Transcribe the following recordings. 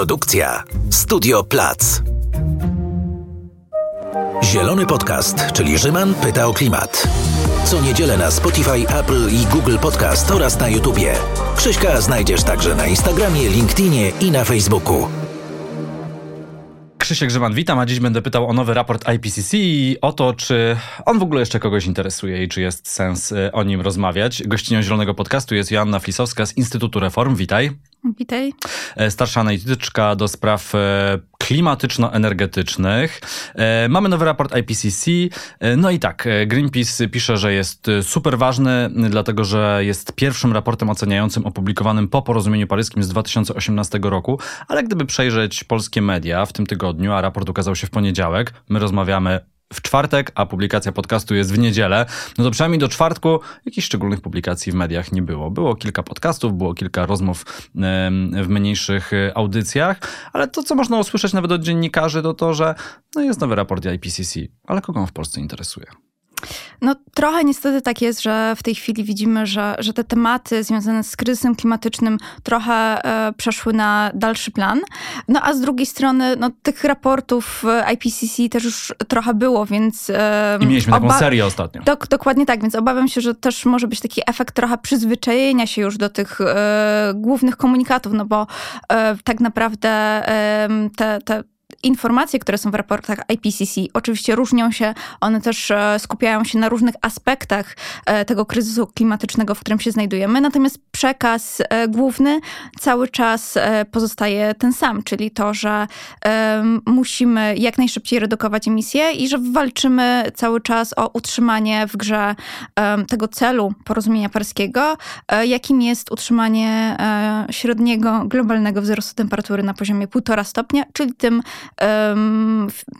Produkcja Studio Plac. Zielony Podcast, czyli Rzyman pyta o klimat. Co niedzielę na Spotify, Apple i Google Podcast oraz na YouTubie. Krzyśka znajdziesz także na Instagramie, LinkedInie i na Facebooku. Krzysiek Grzyman, witam, a dziś będę pytał o nowy raport IPCC i o to, czy on w ogóle jeszcze kogoś interesuje i czy jest sens y, o nim rozmawiać. Gościnią Zielonego Podcastu jest Joanna Flisowska z Instytutu Reform. Witaj. Witaj. E, starsza analityczka do spraw e, klimatyczno-energetycznych. E, mamy nowy raport IPCC. No i tak, Greenpeace pisze, że jest super ważny, dlatego że jest pierwszym raportem oceniającym opublikowanym po porozumieniu paryskim z 2018 roku, ale gdyby przejrzeć polskie media w tym tygodniu, a raport ukazał się w poniedziałek, my rozmawiamy w czwartek, a publikacja podcastu jest w niedzielę, no to przynajmniej do czwartku jakichś szczególnych publikacji w mediach nie było. Było kilka podcastów, było kilka rozmów w mniejszych e, audycjach, ale to, co można usłyszeć nawet od dziennikarzy, to to, że no jest nowy raport IPCC, ale kogo on w Polsce interesuje? No trochę niestety tak jest, że w tej chwili widzimy, że, że te tematy związane z kryzysem klimatycznym trochę e, przeszły na dalszy plan. No a z drugiej strony no, tych raportów IPCC też już trochę było, więc... E, I mieliśmy taką serię ostatnio. Dok, dokładnie tak, więc obawiam się, że też może być taki efekt trochę przyzwyczajenia się już do tych e, głównych komunikatów, no bo e, tak naprawdę te, te informacje, które są w raportach IPCC, oczywiście różnią się, one też e, skupiają się na różnych aspektach e, tego kryzysu klimatycznego, w którym się znajdujemy, natomiast przekaz e, główny cały czas pozostaje ten sam, czyli to, że musimy jak najszybciej redukować emisje i że walczymy cały czas o utrzymanie w grze tego celu porozumienia paryskiego, jakim jest utrzymanie średniego globalnego wzrostu temperatury na poziomie 1,5 stopnia, czyli tym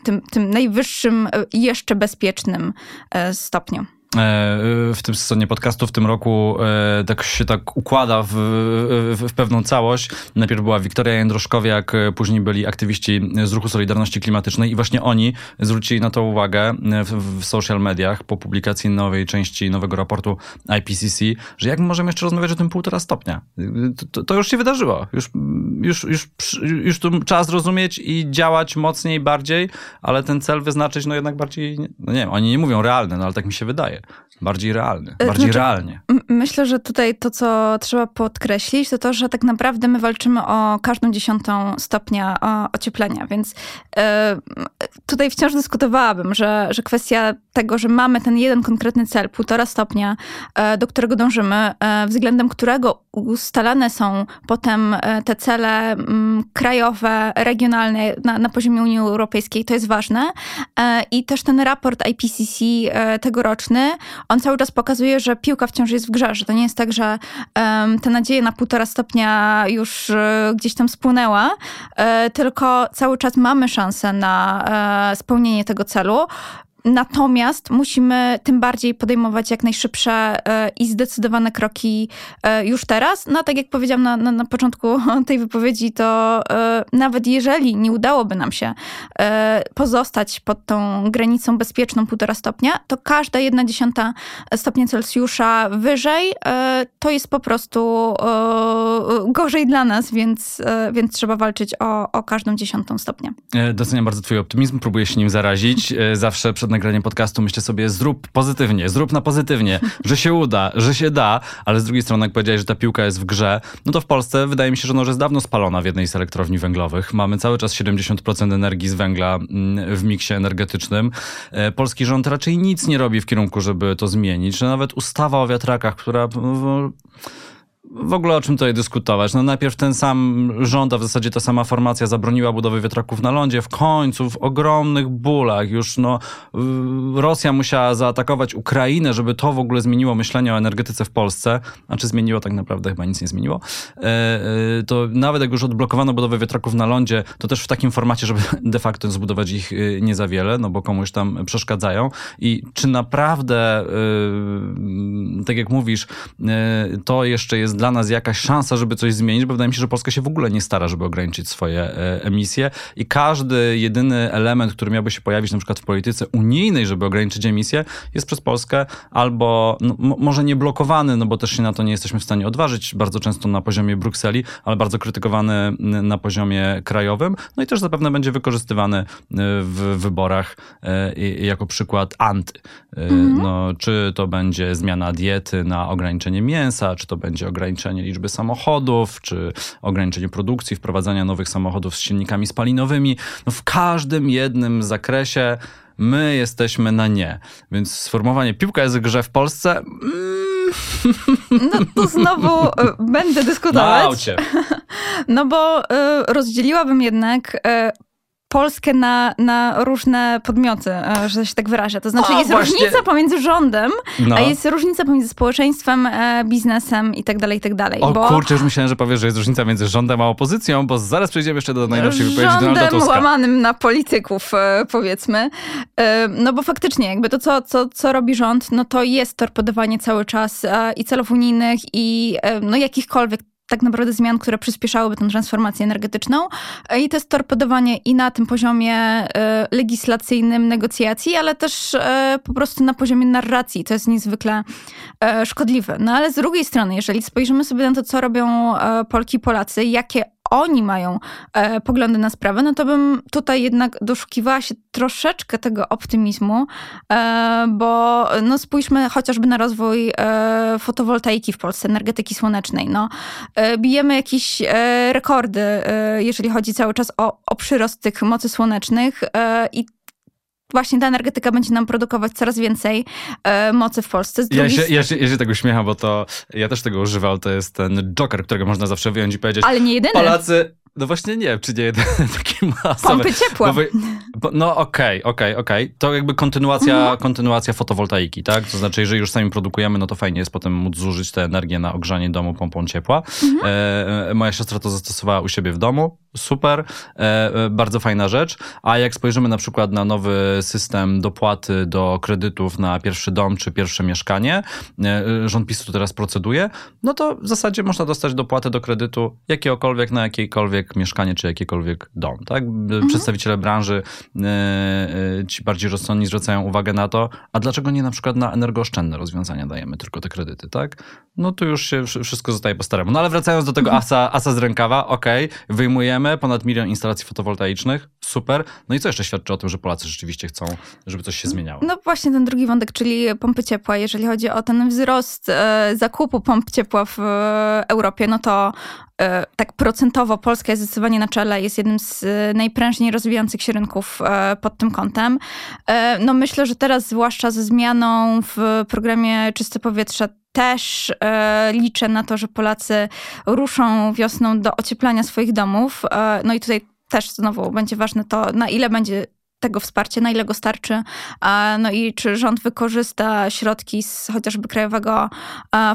tym, tym najwyższym, e, jeszcze bezpiecznym e, stopniu. E, w tym sezonie podcastu w tym roku e, tak się tak układa w, w, w, pewną całość. Najpierw była Wiktoria Jędroszkowiak, e, później byli aktywiści z Ruchu Solidarności Klimatycznej i właśnie oni zwrócili na to uwagę w, w social mediach po publikacji nowej części nowego raportu IPCC, że jak możemy jeszcze rozmawiać o tym półtora stopnia? To, to już się wydarzyło. Już, już, już, już tu czas rozumieć i działać mocniej, bardziej, ale ten cel wyznaczyć no jednak bardziej, no nie wiem, oni nie mówią realny, no ale tak mi się wydaje bardziej realny, e, bardziej znaczy, realnie. Myślę, że tutaj to, co trzeba podkreślić, to to, że tak naprawdę my walczymy o każdą dziesiątą stopnia ocieplenia, więc e, tutaj wciąż dyskutowałabym, że, że kwestia tego, że mamy ten jeden konkretny cel, półtora stopnia, e, do którego dążymy, względem którego ustalane są potem te cele krajowe, regionalne na, na poziomie Unii Europejskiej, to jest ważne. I też ten raport IPCC tegoroczny, on cały czas pokazuje, że piłka wciąż jest w grze, że to nie jest tak, że ta nadzieja na półtora stopnia już gdzieś tam spłynęła, tylko cały czas mamy szansę na spełnienie tego celu. Natomiast musimy tym bardziej podejmować jak najszybsze e, i zdecydowane kroki e, już teraz. No tak jak powiedziałam na, na, na początku tej wypowiedzi, to e, nawet jeżeli nie udałoby nam się pozostać pod tą granicą bezpieczną półtora stopnia, to każda jedna dziesiąta stopnia Celsjusza wyżej to jest po prostu gorzej dla nas, więc, więc trzeba walczyć o, o każdą dziesiątą stopnia. Doceniam bardzo twój optymizm, próbuję się nim zarazić. Zawsze przed nagraniem podcastu myślę sobie, zrób pozytywnie, zrób na pozytywnie, że się uda, że się da, ale z drugiej strony, jak powiedziałeś, że ta piłka jest w grze, no to w Polsce wydaje mi się, że ona jest dawno spalona w jednej z elektrowni węglowych. Mamy cały czas 70% energii z węgla mm, w miksie energetycznym. E, polski rząd raczej nic nie robi w kierunku, żeby to zmienić. Nawet ustawa o wiatrakach, która w ogóle o czym tutaj dyskutować? No najpierw ten sam rząd, a w zasadzie ta sama formacja zabroniła budowy wiatraków na lądzie. W końcu, w ogromnych bólach już no, Rosja musiała zaatakować Ukrainę, żeby to w ogóle zmieniło myślenie o energetyce w Polsce. A czy zmieniło? Tak naprawdę chyba nic nie zmieniło. E, e, to nawet jak już odblokowano budowę wiatraków na lądzie, to też w takim formacie, żeby de facto zbudować ich e, nie za wiele, no bo komuś tam przeszkadzają. I czy naprawdę, tak jak mówisz, to jeszcze jest dla nas jakaś szansa, żeby coś zmienić, bo wydaje mi się, że Polska się w ogóle nie stara, żeby ograniczyć swoje e, emisje i każdy jedyny element, który miałby się pojawić na przykład w polityce unijnej, żeby ograniczyć emisje, jest przez Polskę albo no, może nie blokowany, no bo też się na to nie jesteśmy w stanie odważyć, bardzo często na poziomie Brukseli, ale bardzo krytykowany na poziomie krajowym, no i też zapewne będzie wykorzystywany e, w wyborach e, jako przykład anty. Mhm. No, czy to będzie zmiana diety na ograniczenie mięsa, czy to będzie ograniczenie liczby samochodów, czy ograniczenie produkcji, wprowadzania nowych samochodów z silnikami spalinowymi. No w każdym jednym zakresie my jesteśmy na nie. Więc sformułowanie piłka jest w grze w Polsce... Mm. No to znowu e, będę dyskutować. Na No bo y, rozdzieliłabym jednak y, Polskę na, na różne podmioty, e, że się tak wyrażę. To znaczy, o, jest właśnie. różnica pomiędzy rządem, no. a jest różnica pomiędzy społeczeństwem, e, biznesem i tak dalej, i tak dalej. O bo... kurczę, już myślałem, że powiesz, że jest różnica między rządem a opozycją, bo zaraz przejdziemy jeszcze do najnowszej wypowiedzi Donalda Tuska. łamanym na polityków, e, powiedzmy. No bo faktycznie, jakby to, co, co, co robi rząd, no to jest torpedowanie cały czas i celów unijnych, i no jakichkolwiek tak naprawdę zmian, które przyspieszałyby tę transformację energetyczną. I to jest torpedowanie i na tym poziomie e, legislacyjnym negocjacji, ale też e, po prostu na poziomie narracji. To jest niezwykle e, szkodliwe. No ale z drugiej strony, jeżeli spojrzymy sobie na to, co robią Polki i Polacy, jakie oni mają e, poglądy na sprawę, no to bym tutaj jednak doszukiwała się troszeczkę tego optymizmu, e, bo no spójrzmy chociażby na rozwój e, fotowoltaiki w Polsce, energetyki słonecznej. No, e, bijemy jakieś e, rekordy, e, jeżeli chodzi cały czas o, o przyrost tych mocy słonecznych i właśnie ta energetyka będzie nam produkować coraz więcej e, mocy w Polsce. Ja się, ja, się, ja się tego uśmiecham, bo to ja też tego używam, to jest ten joker, którego można zawsze wyjąć i powiedzieć. Ale nie jedyny. Polacy no właśnie nie, czy nie taki masowy. Pompy ciepła. Wy, no okej, okay, okej, okay, okej. Okay. To jakby kontynuacja, mhm. kontynuacja fotowoltaiki, tak? To znaczy, jeżeli już sami produkujemy, no to fajnie jest potem móc zużyć tę energię na ogrzanie domu pompą ciepła. Mhm. E, e moja siostra to zastosowała u siebie w domu. Super, e, e, bardzo fajna rzecz. A jak spojrzymy na przykład na nowy system dopłaty do kredytów na pierwszy dom czy pierwsze mieszkanie, e, rząd PiSu teraz proceduje, no to w zasadzie można dostać dopłatę do kredytu jakiegokolwiek na jakiejkolwiek jakiekolwiek mieszkanie czy jakiekolwiek dom. Tak? Mhm. Przedstawiciele branży, e, e, ci bardziej rozsądni zwracają uwagę na to, a dlaczego nie na przykład na energooszczędne rozwiązania dajemy tylko te kredyty, tak? No to już się wszystko zostaje po staremu. No ale wracając do tego mhm. asa, asa z rękawa, okej, okay, wyjmujemy ponad milion instalacji fotowoltaicznych, super. No i co jeszcze świadczy o tym, że Polacy rzeczywiście chcą, żeby coś się zmieniało? No właśnie ten drugi wątek, czyli pompy ciepła. Jeżeli chodzi o ten wzrost e, zakupu pomp ciepła w Europie, no to E, tak procentowo Polska jest zdecydowanie na czele, jest jednym z e, najprężniej rozwijających się rynków e, pod tym kątem. No myślę, że teraz zwłaszcza ze zmianą w programie Czyste Powietrze też liczę na to, że Polacy ruszą wiosną do ocieplania swoich domów. No i tutaj też znowu będzie ważne to, na ile będzie tego wsparcia, na ile go starczy, no i czy rząd wykorzysta środki z chociażby Krajowego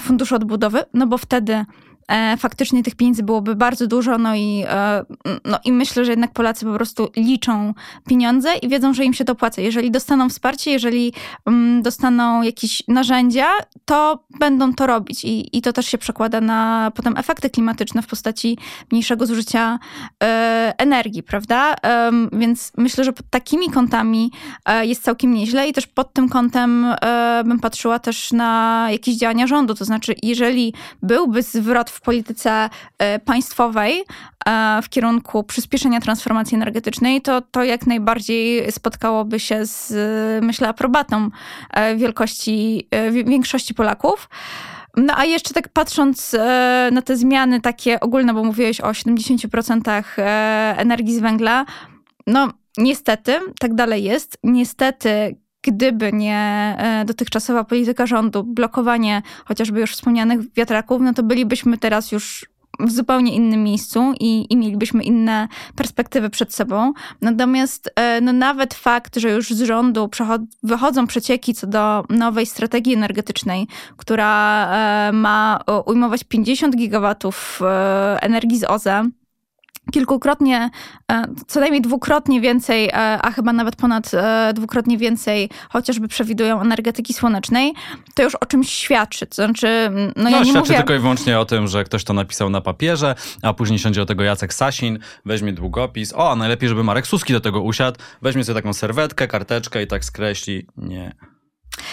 Funduszu Odbudowy, no bo wtedy E, faktycznie tych pieniędzy byłoby bardzo dużo, no i, e, no i myślę, że jednak Polacy po prostu liczą pieniądze i wiedzą, że im się to płaci. Jeżeli dostaną wsparcie, jeżeli mm, dostaną jakieś narzędzia, to będą to robić i, i to też się przekłada na potem efekty klimatyczne w postaci mniejszego zużycia e, energii, prawda? Więc myślę, że pod takimi kątami jest całkiem nieźle i też pod tym kątem bym patrzyła też na jakieś działania rządu, to znaczy jeżeli byłby zwrot w polityce e, państwowej e, w kierunku przyspieszenia transformacji energetycznej, to to jak najbardziej spotkałoby się z, myślę, aprobatą e, wielkości, większości Polaków. No a jeszcze tak patrząc na te zmiany takie ogólne, bo mówiłeś o 70% energii z węgla, no niestety tak dalej jest. Niestety gdyby nie e, dotychczasowa polityka rządu, blokowanie chociażby już wspomnianych wiatraków, no to bylibyśmy teraz już w zupełnie innym miejscu i, i mielibyśmy inne perspektywy przed sobą. Natomiast e, no, nawet fakt, że już z rządu wychodzą przecieki co do nowej strategii energetycznej, która e, ma ujmować 50 gigawatów energii z OZE, kilkukrotnie, e, co najmniej dwukrotnie więcej, e, a chyba nawet ponad e, dwukrotnie więcej, chociażby przewidują energetyki słonecznej, to już o czymś świadczy. To znaczy, no, no ja nie świadczy mówię... tylko i wyłącznie o tym, że ktoś to napisał na papierze, a później siądzie do tego Jacek Sasin, weźmie długopis, o, a najlepiej, żeby Marek Suski do tego usiadł, weźmie sobie taką serwetkę, karteczkę i tak skreśli. Nie.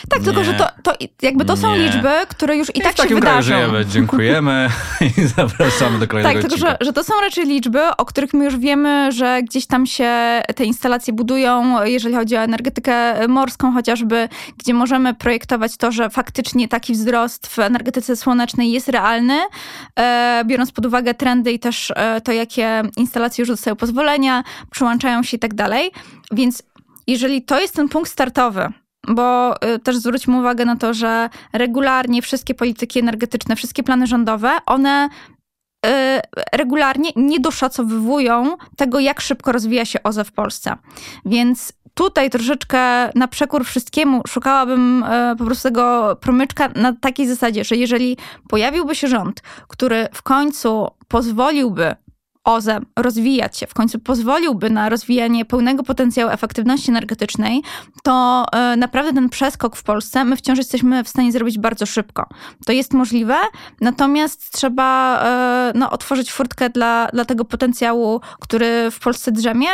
Tak, Nie. tylko że to, to jakby to są Nie. liczby, które już i, I tak w takim się wydarzą. żyjemy. Dziękujemy i zapraszamy do kolejnego Tak, tylko że, że to są raczej liczby, o których my już wiemy, że gdzieś tam się te instalacje budują, jeżeli chodzi o energetykę morską chociażby, gdzie możemy projektować to, że faktycznie taki wzrost w energetyce słonecznej jest realny, e, biorąc pod uwagę trendy i też e, to, jakie instalacje już dostają pozwolenia, przyłączają się i tak dalej. Więc jeżeli to jest ten punkt startowy, bo y, też zwróćmy uwagę na to, że regularnie wszystkie polityki energetyczne, wszystkie plany rządowe, one y, regularnie nie doszacowywują tego, jak szybko rozwija się OZE w Polsce. Więc tutaj troszeczkę na przekór wszystkiemu szukałabym y, po prostu tego promyczka na takiej zasadzie, że jeżeli pojawiłby się rząd, który w końcu pozwoliłby OZE rozwijać się, w końcu pozwoliłby na rozwijanie pełnego potencjału efektywności energetycznej, to e, naprawdę ten przeskok w Polsce my wciąż jesteśmy w stanie zrobić bardzo szybko. To jest możliwe, natomiast trzeba e, no, otworzyć furtkę dla, dla tego potencjału, który w Polsce drzemie.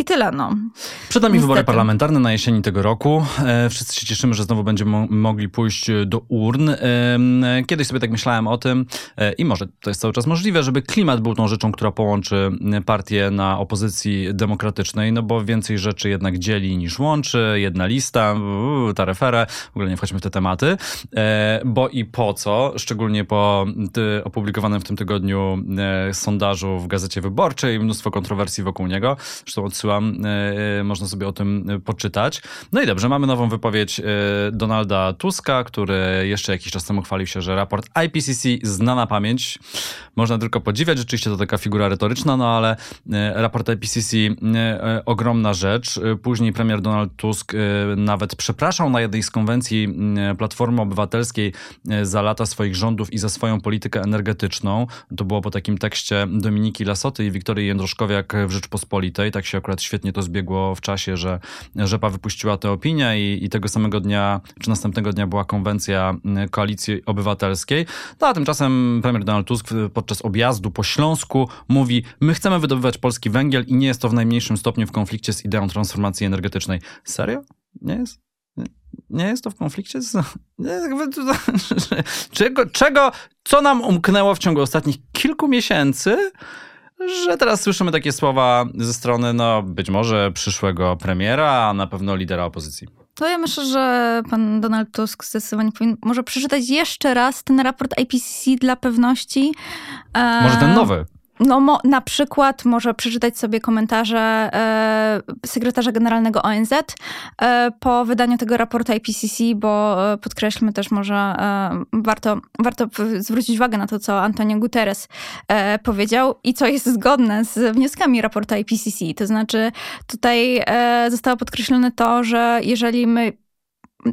E, I tyle, no. Przed nami Niestety. wybory parlamentarne na jesieni tego roku. E, Wszyscy się cieszymy, że znowu będziemy mo- mogli pójść do urn. E, Kiedyś sobie tak myślałem o tym e, i może to jest cały czas możliwe, żeby klimat był tą rzeczą, która połączy partię na opozycji demokratycznej, no bo więcej rzeczy jednak dzieli niż łączy. Jedna lista, uuu, taryferę, w ogóle nie wchodźmy w te tematy. E, Bo i po co, szczególnie po opublikowanym w tym tygodniu e, sondażu w Gazecie Wyborczej, mnóstwo kontrowersji wokół niego. Zresztą odsyłam, e, można sobie o tym e, poczytać. No i dobrze, mamy nową wypowiedź e, Donalda Tuska, który jeszcze jakiś czas temu chwalił się, że raport IPCC zna na pamięć. Można tylko podziwiać, rzeczywiście to taka figura retoryczna, no ale e, raport IPCC e, e, ogromna rzecz. E, Później premier Donald Tusk e, nawet przepraszał na jednej z konwencji Platformy Obywatelskiej e, za lata swoich rządów i za swoją politykę energetyczną. To było po takim tekście Dominiki Lasoty i Wiktorii Jędroszkowiak w Rzeczpospolitej. Tak się akurat świetnie to zbiegło w czasie, że Rzepa wypuściła tę opinię i, i tego samego dnia, czy następnego dnia była konwencja Koalicji Obywatelskiej. No a tymczasem premier Donald Tusk podczas objazdu po Śląsku mówi, my chcemy wydobywać polski węgiel i nie jest to w najmniejszym stopniu w konflikcie z ideą transformacji energetycznej. Serio? Nie jest? Nie- jest to w konflikcie z... Czego, czego, co nam umknęło w ciągu ostatnich kilku miesięcy, że teraz słyszymy takie słowa ze strony, no być może przyszłego premiera, a na pewno lidera opozycji. To ja myślę, że pan Donald Tusk zdecydowanie powinien może przeczytać jeszcze raz ten raport IPCC dla pewności. E, Może ten nowy. No, mo, na przykład może przeczytać sobie komentarze e, sekretarza generalnego ONZ e, po wydaniu tego raportu IPCC, bo e, podkreślmy też może, e, warto, warto zwrócić uwagę na to, co Antonio Guterres e, powiedział i co jest zgodne z wnioskami raportu IPCC. To znaczy tutaj e, zostało podkreślone to, że jeżeli my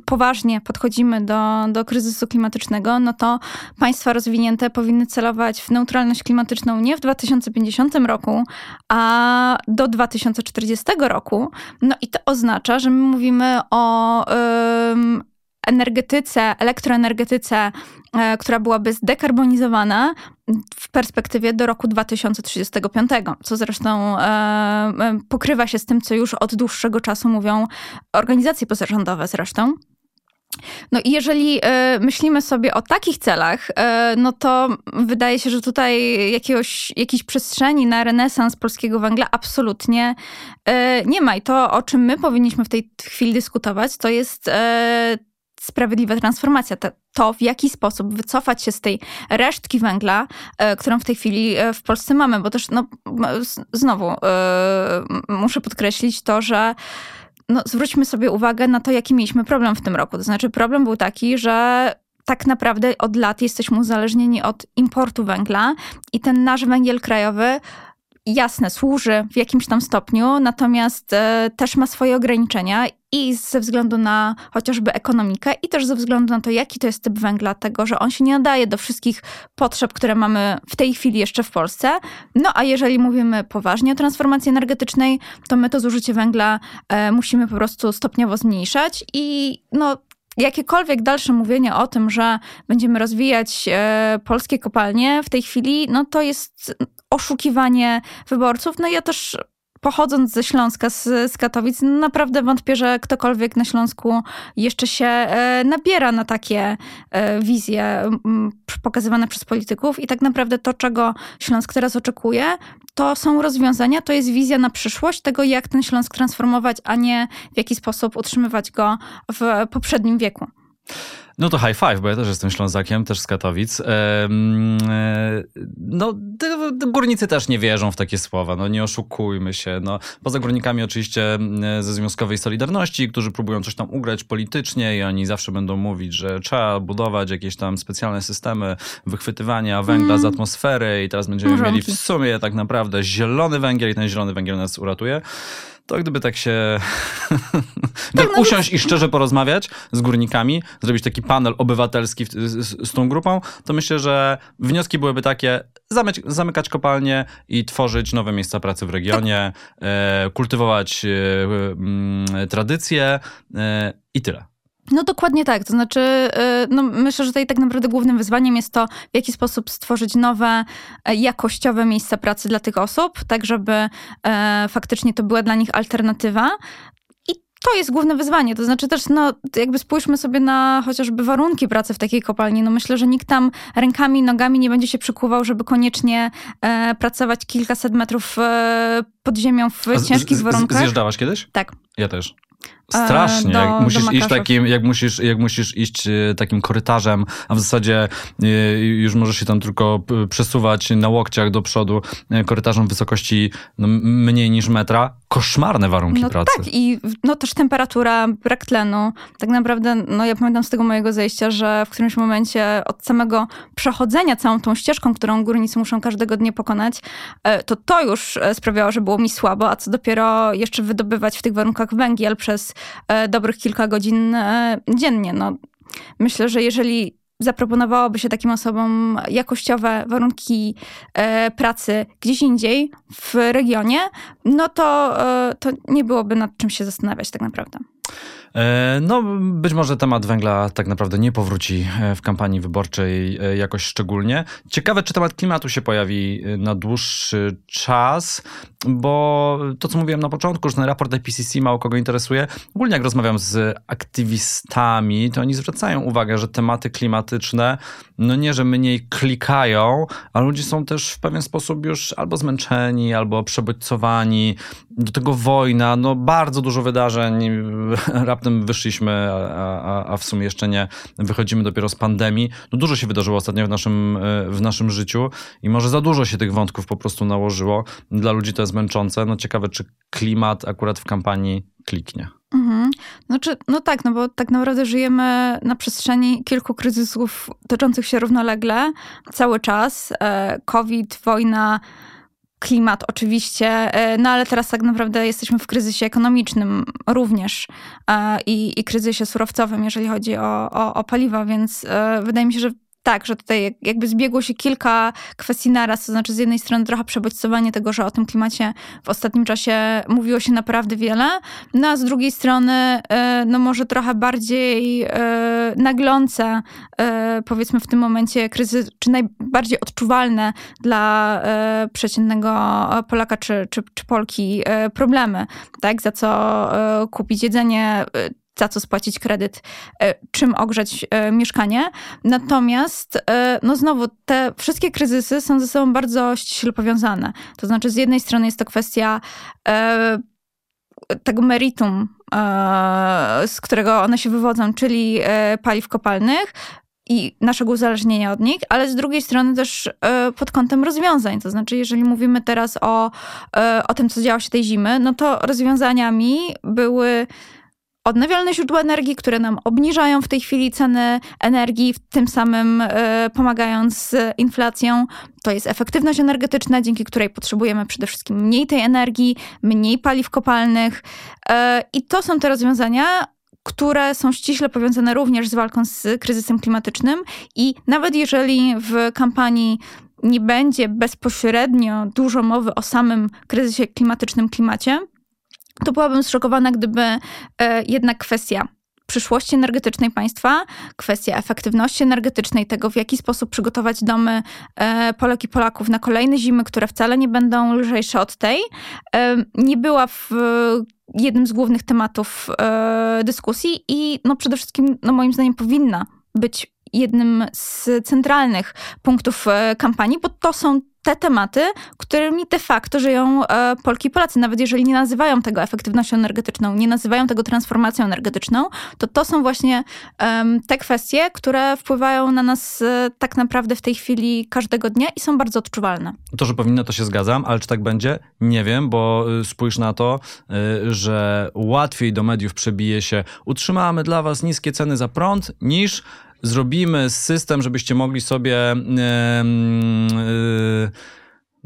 poważnie podchodzimy do, do kryzysu klimatycznego, no to państwa rozwinięte powinny celować w neutralność klimatyczną nie w 2050 roku, a do 2040 roku. No i to oznacza, że my mówimy o ym, energetyce, elektroenergetyce, e, która byłaby zdekarbonizowana w perspektywie do roku 2035, co zresztą e, e, pokrywa się z tym, co już od dłuższego czasu mówią organizacje pozarządowe zresztą. No i jeżeli myślimy sobie o takich celach, no to wydaje się, że tutaj jakiegoś, jakiejś przestrzeni na renesans polskiego węgla absolutnie nie ma. I to, o czym my powinniśmy w tej chwili dyskutować, to jest sprawiedliwa transformacja. To, w jaki sposób wycofać się z tej resztki węgla, e, którą w tej chwili e, w Polsce mamy, bo też no, znowu e, muszę podkreślić to, że no, zwróćmy sobie uwagę na to, jaki mieliśmy problem w tym roku. To znaczy, problem był taki, że tak naprawdę od lat jesteśmy uzależnieni od importu węgla i ten nasz węgiel krajowy jasne, służy w jakimś tam stopniu, natomiast e, też ma swoje ograniczenia i ze względu na chociażby ekonomikę, i też ze względu na to, jaki to jest typ węgla, tego, że on się nie nadaje do wszystkich potrzeb, które mamy w tej chwili jeszcze w Polsce. No a jeżeli mówimy poważnie o transformacji energetycznej, to my to zużycie węgla e, musimy po prostu stopniowo zmniejszać i no jakiekolwiek dalsze mówienie o tym, że będziemy rozwijać e, polskie kopalnie w tej chwili, no to jest oszukiwanie wyborców. No ja też pochodząc ze Śląska, z, z Katowic, no naprawdę wątpię, że ktokolwiek na Śląsku jeszcze się e, nabiera na takie e, wizje pokazywane przez polityków. I tak naprawdę to, czego Śląsk teraz oczekuje, to są rozwiązania, to jest wizja na przyszłość tego, jak ten Śląsk transformować, a nie w jaki sposób utrzymywać go w poprzednim wieku. No to high five, bo ja też jestem Ślązakiem, też z Katowic. E, no, górnicy też nie wierzą w takie słowa, no nie oszukujmy się. No, poza górnikami oczywiście ze Związkowej Solidarności, którzy próbują coś tam ugrać politycznie i oni zawsze będą mówić, że trzeba budować jakieś tam specjalne systemy wychwytywania węgla mm. z atmosfery i teraz będziemy mieli w sumie tak naprawdę zielony węgiel i ten zielony węgiel nas uratuje to gdyby tak się tak, no, usiąść i szczerze porozmawiać z górnikami, zrobić taki panel obywatelski z, z, z, tą grupą, to myślę, że wnioski byłyby takie, zamyć, zamykać kopalnie i tworzyć nowe miejsca pracy w regionie, tak. e, kultywować e, e, tradycje e, i tyle. No dokładnie tak. To znaczy, y, no myślę, że tutaj tak naprawdę głównym wyzwaniem jest to, w jaki sposób stworzyć nowe, e, jakościowe miejsca pracy dla tych osób, tak żeby e, faktycznie to była dla nich alternatywa. I to jest główne wyzwanie. To znaczy też, no, jakby spójrzmy sobie na chociażby warunki pracy w takiej kopalni. No myślę, że nikt tam rękami, nogami nie będzie się przykuwał, żeby koniecznie e, pracować kilkaset metrów e, pod ziemią w ciężkich warunkach. Zjeżdżałaś kiedyś? Tak. Ja też. Strasznie, do, jak musisz iść takim, jak musisz, jak musisz iść e, takim korytarzem, a w zasadzie e, już możesz się tam tylko przesuwać na łokciach do przodu e, korytarzem wysokości no, mniej niż metra. Koszmarne warunki no pracy. Tak, i no też temperatura, brak tlenu. Tak naprawdę, no ja pamiętam z tego mojego zejścia, że w którymś momencie od samego przechodzenia całą tą ścieżką, którą górnicy muszą każdego dnia pokonać, to to już sprawiało, że było mi słabo, a co dopiero jeszcze wydobywać w tych warunkach węgiel przez dobrych kilka godzin e, dziennie. No, myślę, że jeżeli zaproponowałoby się takim osobom jakościowe warunki e, pracy gdzieś indziej w regionie, no to, to nie byłoby nad czym się zastanawiać tak naprawdę. E, no, być może temat węgla tak naprawdę nie powróci e, w kampanii wyborczej e, jakoś szczególnie. Ciekawe, czy temat klimatu się pojawi na dłuższy czas, bo to, co mówiłem na początku, że ten raport IPCC mało kogo interesuje. Ogólnie jak rozmawiam z aktywistami, to oni zwracają uwagę, że tematy klimatyczne, no nie, że mniej klikają, ale ludzie są też w pewien sposób już albo zmęczeni, albo przebodźcowani. Do tego wojna, no bardzo dużo wydarzeń, raptem wyszliśmy, a, a, a, w sumie jeszcze nie wychodzimy dopiero z pandemii. No dużo się wydarzyło ostatnio w naszym, e, w naszym życiu i może za dużo się tych wątków po prostu nałożyło. Dla ludzi to jest męczące. No ciekawe, czy klimat akurat w kampanii kliknie. Mhm. Znaczy, no tak, no bo tak naprawdę żyjemy na przestrzeni kilku kryzysów toczących się równolegle cały czas. E, COVID, wojna, klimat oczywiście, e, no ale teraz tak naprawdę jesteśmy w kryzysie ekonomicznym również e, i, i kryzysie surowcowym, jeżeli chodzi o, o, o paliwa, więc e, wydaje mi się, że tak, że tutaj jakby zbiegło się kilka kwestii naraz, to znaczy z jednej strony trochę przebodźcowanie tego, że o tym klimacie w ostatnim czasie mówiło się naprawdę wiele, no a z drugiej strony e, no może trochę bardziej e, naglące e, powiedzmy w tym momencie kryzys, czy najbardziej odczuwalne dla przeciętnego Polaka czy, czy, czy Polki problemy, tak, za co kupić jedzenie, za co spłacić kredyt, e, czym ogrzeć e, mieszkanie. Natomiast, e, no znowu, te wszystkie kryzysy są ze sobą bardzo ściśle powiązane. To znaczy, z jednej strony jest to kwestia tego meritum, z którego one się wywodzą, czyli paliw kopalnych, i naszego uzależnienia od nich, ale z drugiej strony też pod kątem rozwiązań. To znaczy, jeżeli mówimy teraz o, o tym, co działo się tej zimy, no to rozwiązaniami były odnawialne źródła energii, które nam obniżają w tej chwili ceny energii, tym samym e, pomagając z inflacją. To jest efektywność energetyczna, dzięki której potrzebujemy przede wszystkim mniej tej energii, mniej paliw kopalnych. E, I to są te rozwiązania, które są ściśle powiązane również z walką z kryzysem klimatycznym. I nawet jeżeli w kampanii nie będzie bezpośrednio dużo mowy o samym kryzysie klimatycznym, klimacie, to byłabym zszokowana, gdyby e, jednak kwestia przyszłości energetycznej państwa, kwestia efektywności energetycznej, tego w jaki sposób przygotować domy e, Polek i Polaków na kolejne zimy, które wcale nie będą lżejsze od tej, e, nie była w jednym z głównych tematów dyskusji i no przede wszystkim, no moim zdaniem, powinna być jednym z centralnych punktów kampanii, bo to są te tematy, którymi de facto żyją e, Polki i Polacy. Nawet jeżeli nie nazywają tego efektywnością energetyczną, nie nazywają tego transformacją energetyczną, to to są właśnie te kwestie, które wpływają na nas e, tak naprawdę w tej chwili każdego dnia i są bardzo odczuwalne. To, że powinno, to się zgadzam, ale czy tak będzie? Nie wiem, bo y, spójrz na to, y, że łatwiej do mediów przebije się utrzymamy dla was niskie ceny za prąd, niż zrobimy system, żebyście mogli sobie. Yy, yy,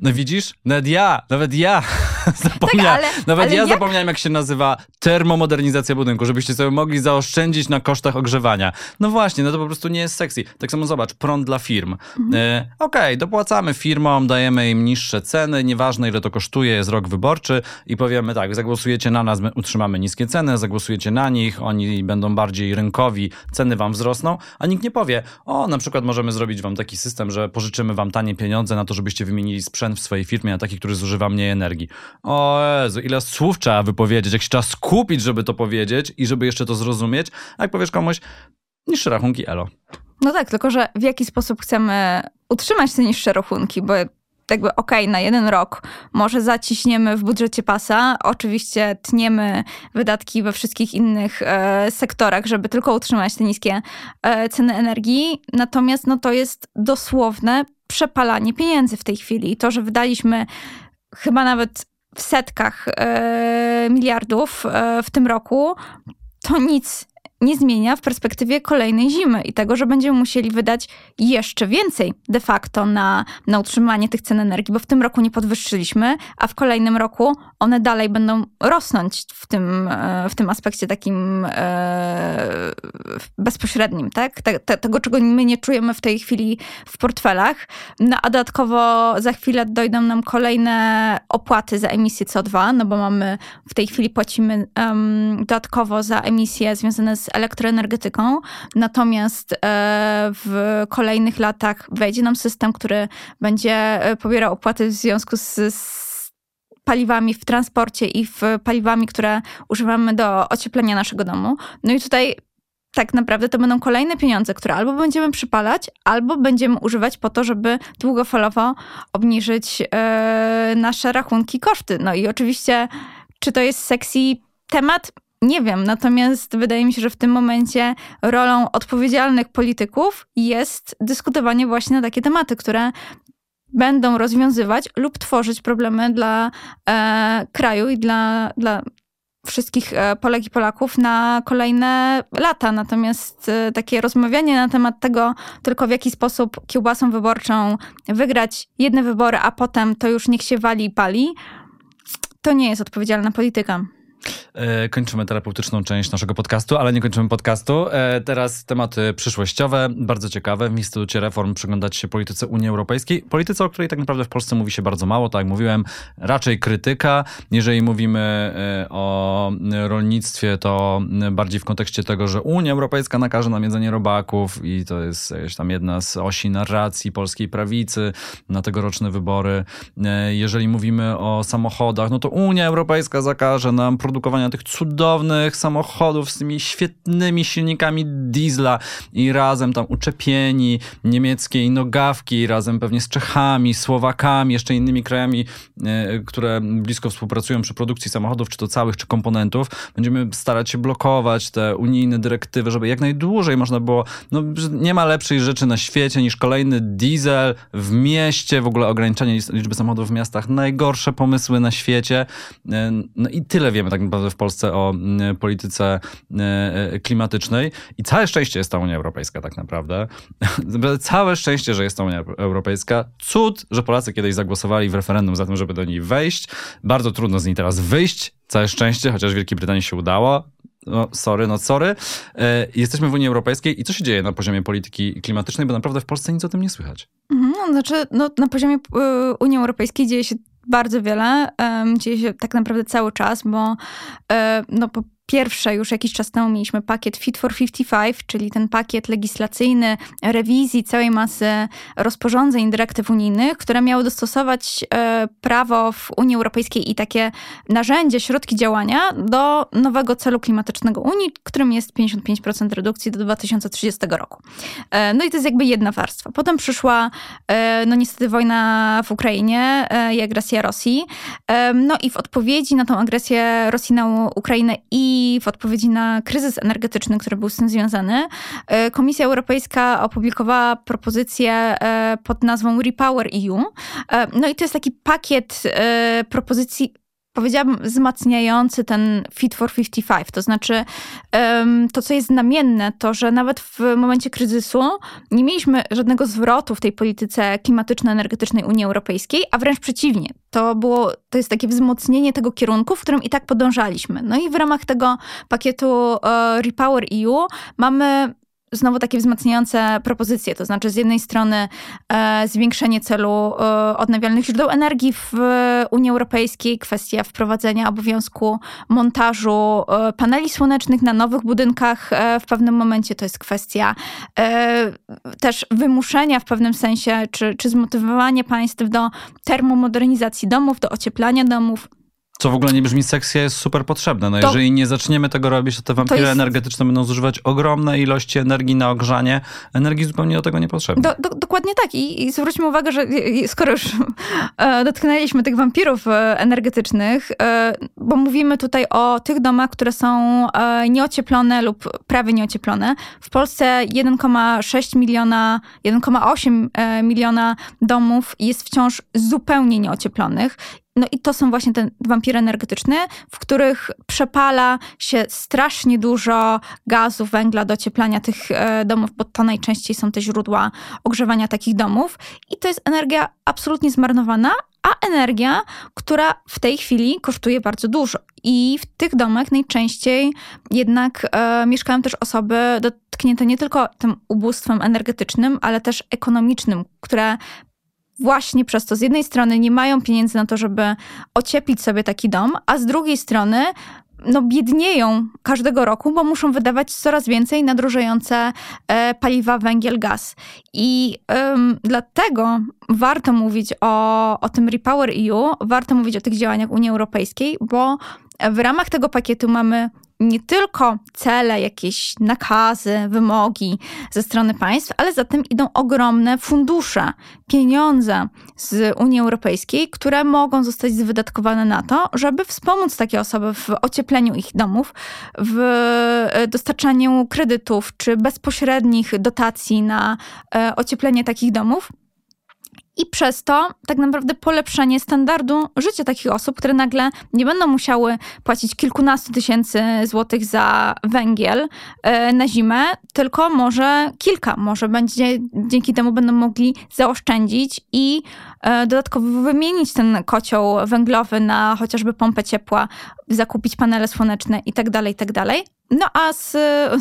no widzisz? Nawet ja, nawet ja zapomniałem. Tak, ale, nawet ale ja jak? zapomniałem, jak się nazywa termomodernizacja budynku, żebyście sobie mogli zaoszczędzić na kosztach ogrzewania. No właśnie, no to po prostu nie jest sexy. Tak samo zobacz, prąd dla firm. Mhm. E, Okej, okay, dopłacamy firmom, dajemy im niższe ceny, nieważne ile to kosztuje, jest rok wyborczy i powiemy tak, zagłosujecie na nas, utrzymamy niskie ceny, zagłosujecie na nich, oni będą bardziej rynkowi, ceny wam wzrosną, a nikt nie powie, o, na przykład możemy zrobić wam taki system, że pożyczymy wam tanie pieniądze na to, żebyście wymienili sprzęt w swojej firmie na taki, który zużywa mniej energii. O Jezu, ile słów trzeba wypowiedzieć, jak się trzeba skupić, żeby to powiedzieć i żeby jeszcze to zrozumieć. A jak powiesz komuś, niższe rachunki, elo. No tak, tylko że w jaki sposób chcemy utrzymać te niższe rachunki, bo jakby okej, okay, na jeden rok może zaciśniemy w budżecie pasa, oczywiście tniemy wydatki we wszystkich innych e, sektorach, żeby tylko utrzymać te niskie e, ceny energii, natomiast no to jest dosłowne przepalanie pieniędzy w tej chwili. I to, że wydaliśmy chyba nawet w setkach e, miliardów e, w tym roku, to nic nie zmienia w perspektywie kolejnej zimy i tego, że będziemy musieli wydać jeszcze więcej de facto na, na utrzymanie tych cen energii, bo w tym roku nie podwyższyliśmy, a w kolejnym roku one dalej będą rosnąć w tym, e, w tym aspekcie takim e, bezpośrednim, tak? Te, te, tego, czego my nie czujemy w tej chwili w portfelach. No, a dodatkowo za chwilę dojdą nam kolejne opłaty za emisję CO2, no bo mamy w tej chwili płacimy um, dodatkowo za emisje związane z elektroenergetyką, natomiast e, w kolejnych latach wejdzie nam system, który będzie e, pobierał opłaty w związku z, paliwami w transporcie i w paliwami, które używamy do ocieplenia naszego domu. No i tutaj tak naprawdę to będą kolejne pieniądze, które albo będziemy przypalać, albo będziemy używać po to, żeby długofalowo obniżyć e, nasze rachunki, koszty. No i oczywiście, czy to jest sexy temat? Nie wiem, natomiast wydaje mi się, że w tym momencie rolą odpowiedzialnych polityków jest dyskutowanie właśnie na takie tematy, które będą rozwiązywać lub tworzyć problemy dla e, kraju i dla, dla wszystkich e, Polek i Polaków na kolejne lata. Natomiast e, takie rozmawianie na temat tego tylko w jaki sposób kiełbasą wyborczą wygrać jedne wybory, a potem to już niech się wali i pali, to nie jest odpowiedzialna polityka. E, kończymy terapeutyczną część naszego podcastu, ale nie kończymy podcastu. E, teraz tematy przyszłościowe, bardzo ciekawe. W Instytucie Reform przyglądać się polityce Unii Europejskiej. Polityce, o której tak naprawdę w Polsce mówi się bardzo mało, tak jak mówiłem, raczej krytyka. Jeżeli mówimy e, o rolnictwie, to bardziej w kontekście tego, że Unia Europejska nakaże nam jedzenie robaków i to jest jakaś tam jedna z osi narracji polskiej prawicy na tegoroczne wybory. Jeżeli mówimy o samochodach, no to Unia Europejska zakaże nam produkowania tych cudownych samochodów z tymi świetnymi silnikami diesla i razem tam uczepieni niemieckiej nogawki, razem pewnie z Czechami, Słowakami, jeszcze innymi krajami, e, które blisko współpracują przy produkcji samochodów, czy to całych, czy komponentów. Będziemy starać się blokować te unijne dyrektywy, żeby jak najdłużej można było, no nie ma lepszej rzeczy na świecie niż kolejny diesel w mieście, w ogóle ograniczanie liczby samochodów w miastach, najgorsze pomysły na świecie. E, no i tyle wiemy tak naprawdę w Polsce o polityce klimatycznej i całe szczęście jest ta Unia Europejska tak naprawdę. Całe szczęście, że jest ta Unia Europejska. Cud, że Polacy kiedyś zagłosowali w referendum za tym, żeby do niej wejść. Bardzo trudno z niej teraz wyjść. Całe szczęście, chociaż Wielkiej Brytanii się udało no sorry, no sorry. E, jesteśmy w Unii Europejskiej i co się dzieje na poziomie polityki klimatycznej, bo naprawdę w Polsce nic o tym nie słychać. Mhm, no, znaczy, no, na poziomie y, Unii Europejskiej dzieje się bardzo wiele. dzieje się tak naprawdę cały czas, bo e, no, po pierwsze, już jakiś czas temu mieliśmy pakiet Fit for 55, czyli ten pakiet legislacyjny rewizji całej masy rozporządzeń, dyrektyw unijnych, które miały dostosować e, prawo w Unii Europejskiej i takie narzędzie, środki działania do nowego celu klimatycznego Unii, którym jest 55% redukcji do 2030 roku. E, no i to jest jakby jedna warstwa. Potem przyszła, e, no niestety, wojna w Ukrainie i agresja Rosji. No i w odpowiedzi na tą agresję Rosji na Ukrainę i w odpowiedzi na kryzys energetyczny, który był z tym związany, e, Komisja Europejska opublikowała propozycję e, pod nazwą Repower EU. E, no i to jest taki pakiet propozycji powiedziałabym, wzmacniający ten Fit for 55. To znaczy, to co jest znamienne, to że nawet w momencie kryzysu nie mieliśmy żadnego zwrotu w tej polityce klimatyczno-energetycznej Unii Europejskiej, a wręcz przeciwnie. To, było, to jest takie wzmocnienie tego kierunku, w którym i tak podążaliśmy. No i w ramach tego pakietu e, Repower EU mamy znowu takie wzmacniające propozycje, to znaczy z jednej strony e, zwiększenie celu e, odnawialnych źródeł energii w Unii Europejskiej, kwestia wprowadzenia obowiązku montażu e, paneli słonecznych na nowych budynkach e, w pewnym momencie, to jest kwestia e, też wymuszenia w pewnym sensie, czy, czy zmotywowanie państw do termomodernizacji domów, do ocieplania domów. Co w ogóle nie brzmi sexy, jest super potrzebne. No to, jeżeli nie zaczniemy tego robić, to te wampiry jest... energetyczne będą zużywać ogromne ilości energii na ogrzanie. Energii zupełnie do tego nie potrzebne. Do, do, dokładnie tak. I, I zwróćmy uwagę, że skoro już e, dotknęliśmy tych wampirów e, energetycznych, e, bo mówimy tutaj o tych domach, które są nieocieplone lub prawie nieocieplone. W Polsce 1,6 miliona, 1,8 miliona domów jest wciąż zupełnie nieocieplonych no i to są właśnie te wampiry energetyczne, w których przepala się strasznie dużo gazu, węgla do ocieplania tych e, domów, bo to najczęściej są te źródła ogrzewania takich domów. I to jest energia absolutnie zmarnowana, a energia, która w tej chwili kosztuje bardzo dużo. I w tych domach najczęściej jednak e, mieszkają też osoby dotknięte nie tylko tym ubóstwem energetycznym, ale też ekonomicznym, które właśnie przez to z jednej strony nie mają pieniędzy na to, żeby ocieplić sobie taki dom, a z drugiej strony no, biednieją każdego roku, bo muszą wydawać coraz więcej na drożejące e, paliwa, węgiel, gaz. I ym, dlatego warto mówić o, o tym Repower EU, warto mówić o tych działaniach Unii Europejskiej, bo w ramach tego pakietu mamy nie tylko cele, jakieś nakazy, wymogi ze strony państw, ale za tym idą ogromne fundusze, pieniądze z Unii Europejskiej, które mogą zostać wydatkowane na to, żeby wspomóc takie osoby w ociepleniu ich domów, w e, dostarczaniu kredytów czy bezpośrednich dotacji na e, ocieplenie takich domów i przez to tak naprawdę polepszenie standardu życia takich osób, które nagle nie będą musiały płacić kilkunastu tysięcy złotych za węgiel e, na zimę, tylko może kilka, może będzie dzięki temu będą mogli zaoszczędzić i dodatkowo wymienić ten kocioł węglowy na chociażby pompę ciepła, zakupić panele słoneczne i tak dalej, i tak. No a z,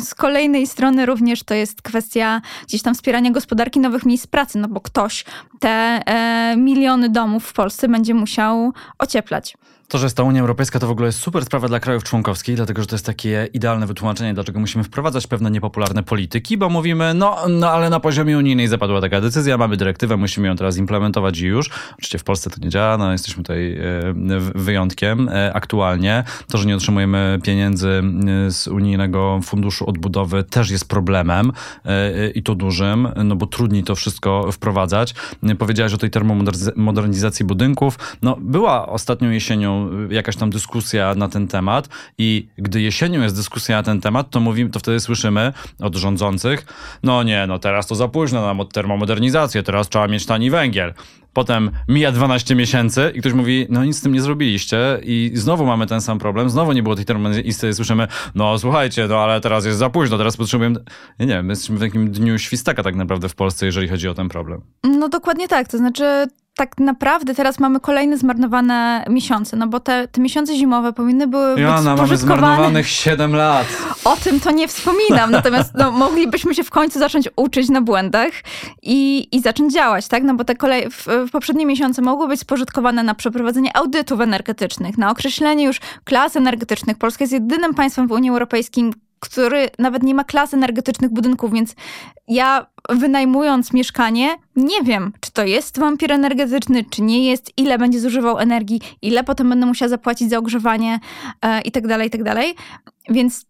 z kolejnej strony również to jest kwestia gdzieś tam wspierania gospodarki nowych miejsc pracy, no bo ktoś te e, miliony domów w Polsce będzie musiał ocieplać. To, że jest ta Unia Europejska, to w ogóle jest super sprawa dla krajów członkowskich, dlatego że to jest takie idealne wytłumaczenie, dlaczego musimy wprowadzać pewne niepopularne polityki, bo mówimy, no, no ale na poziomie unijnej zapadła taka decyzja, mamy dyrektywę, musimy ją teraz implementować i już. Oczywiście w Polsce to nie działa, no jesteśmy tutaj e, wyjątkiem e, aktualnie. To, że nie otrzymujemy pieniędzy e, z unijnego funduszu odbudowy też jest problemem i to dużym, no bo trudniej to wszystko wprowadzać. Powiedziałeś o tej termomodernizacji budynków. No była ostatnią jesienią jesienią jakaś tam dyskusja na ten temat i gdy jesienią jest dyskusja na ten temat, to mówimy, to wtedy słyszymy od rządzących, no nie, no teraz to za późno na termomodernizację, teraz trzeba mieć tani węgiel. Potem mija 12 miesięcy i ktoś mówi, no nic z tym nie zrobiliście i znowu mamy ten sam problem, znowu nie było tej termomodernizacji i słyszymy, no słuchajcie, no ale teraz jest za późno, teraz potrzebujemy... Nie wiem, my jesteśmy w takim dniu świstaka tak naprawdę w Polsce, jeżeli chodzi o ten problem. No dokładnie tak, to znaczy tak naprawdę teraz mamy kolejne zmarnowane miesiące, no bo te, te miesiące zimowe powinny były być Jana, mamy zmarnowanych 7 lat. O tym to nie wspominam, natomiast no, moglibyśmy się w końcu zacząć uczyć na błędach i, i zacząć działać, tak? No bo te kolej, w, w poprzednie miesiące mogły być spożytkowane na przeprowadzenie audytów energetycznych, na określenie już klas energetycznych. Polska jest jedynym państwem w Unii Europejskiej, który nawet nie ma klas energetycznych budynków, więc ja wynajmując mieszkanie, nie wiem, czy to jest wampir energetyczny, czy nie jest, ile będzie zużywał energii, ile potem będę musiała zapłacić za ogrzewanie e, i tak dalej, i tak dalej. Więc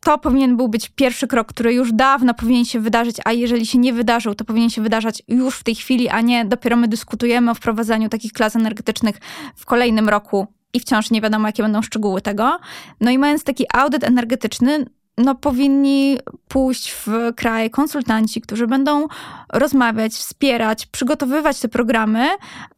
to powinien był być pierwszy krok, który już dawno powinien się wydarzyć, a jeżeli się nie wydarzył, to powinien się wydarzać już w tej chwili, a nie dopiero my dyskutujemy o wprowadzaniu takich klas energetycznych w kolejnym roku i wciąż nie wiadomo, jakie będą szczegóły tego. No i mając taki audyt energetyczny, no, powinni pójść w kraj konsultanci, którzy będą rozmawiać, wspierać, przygotowywać te programy,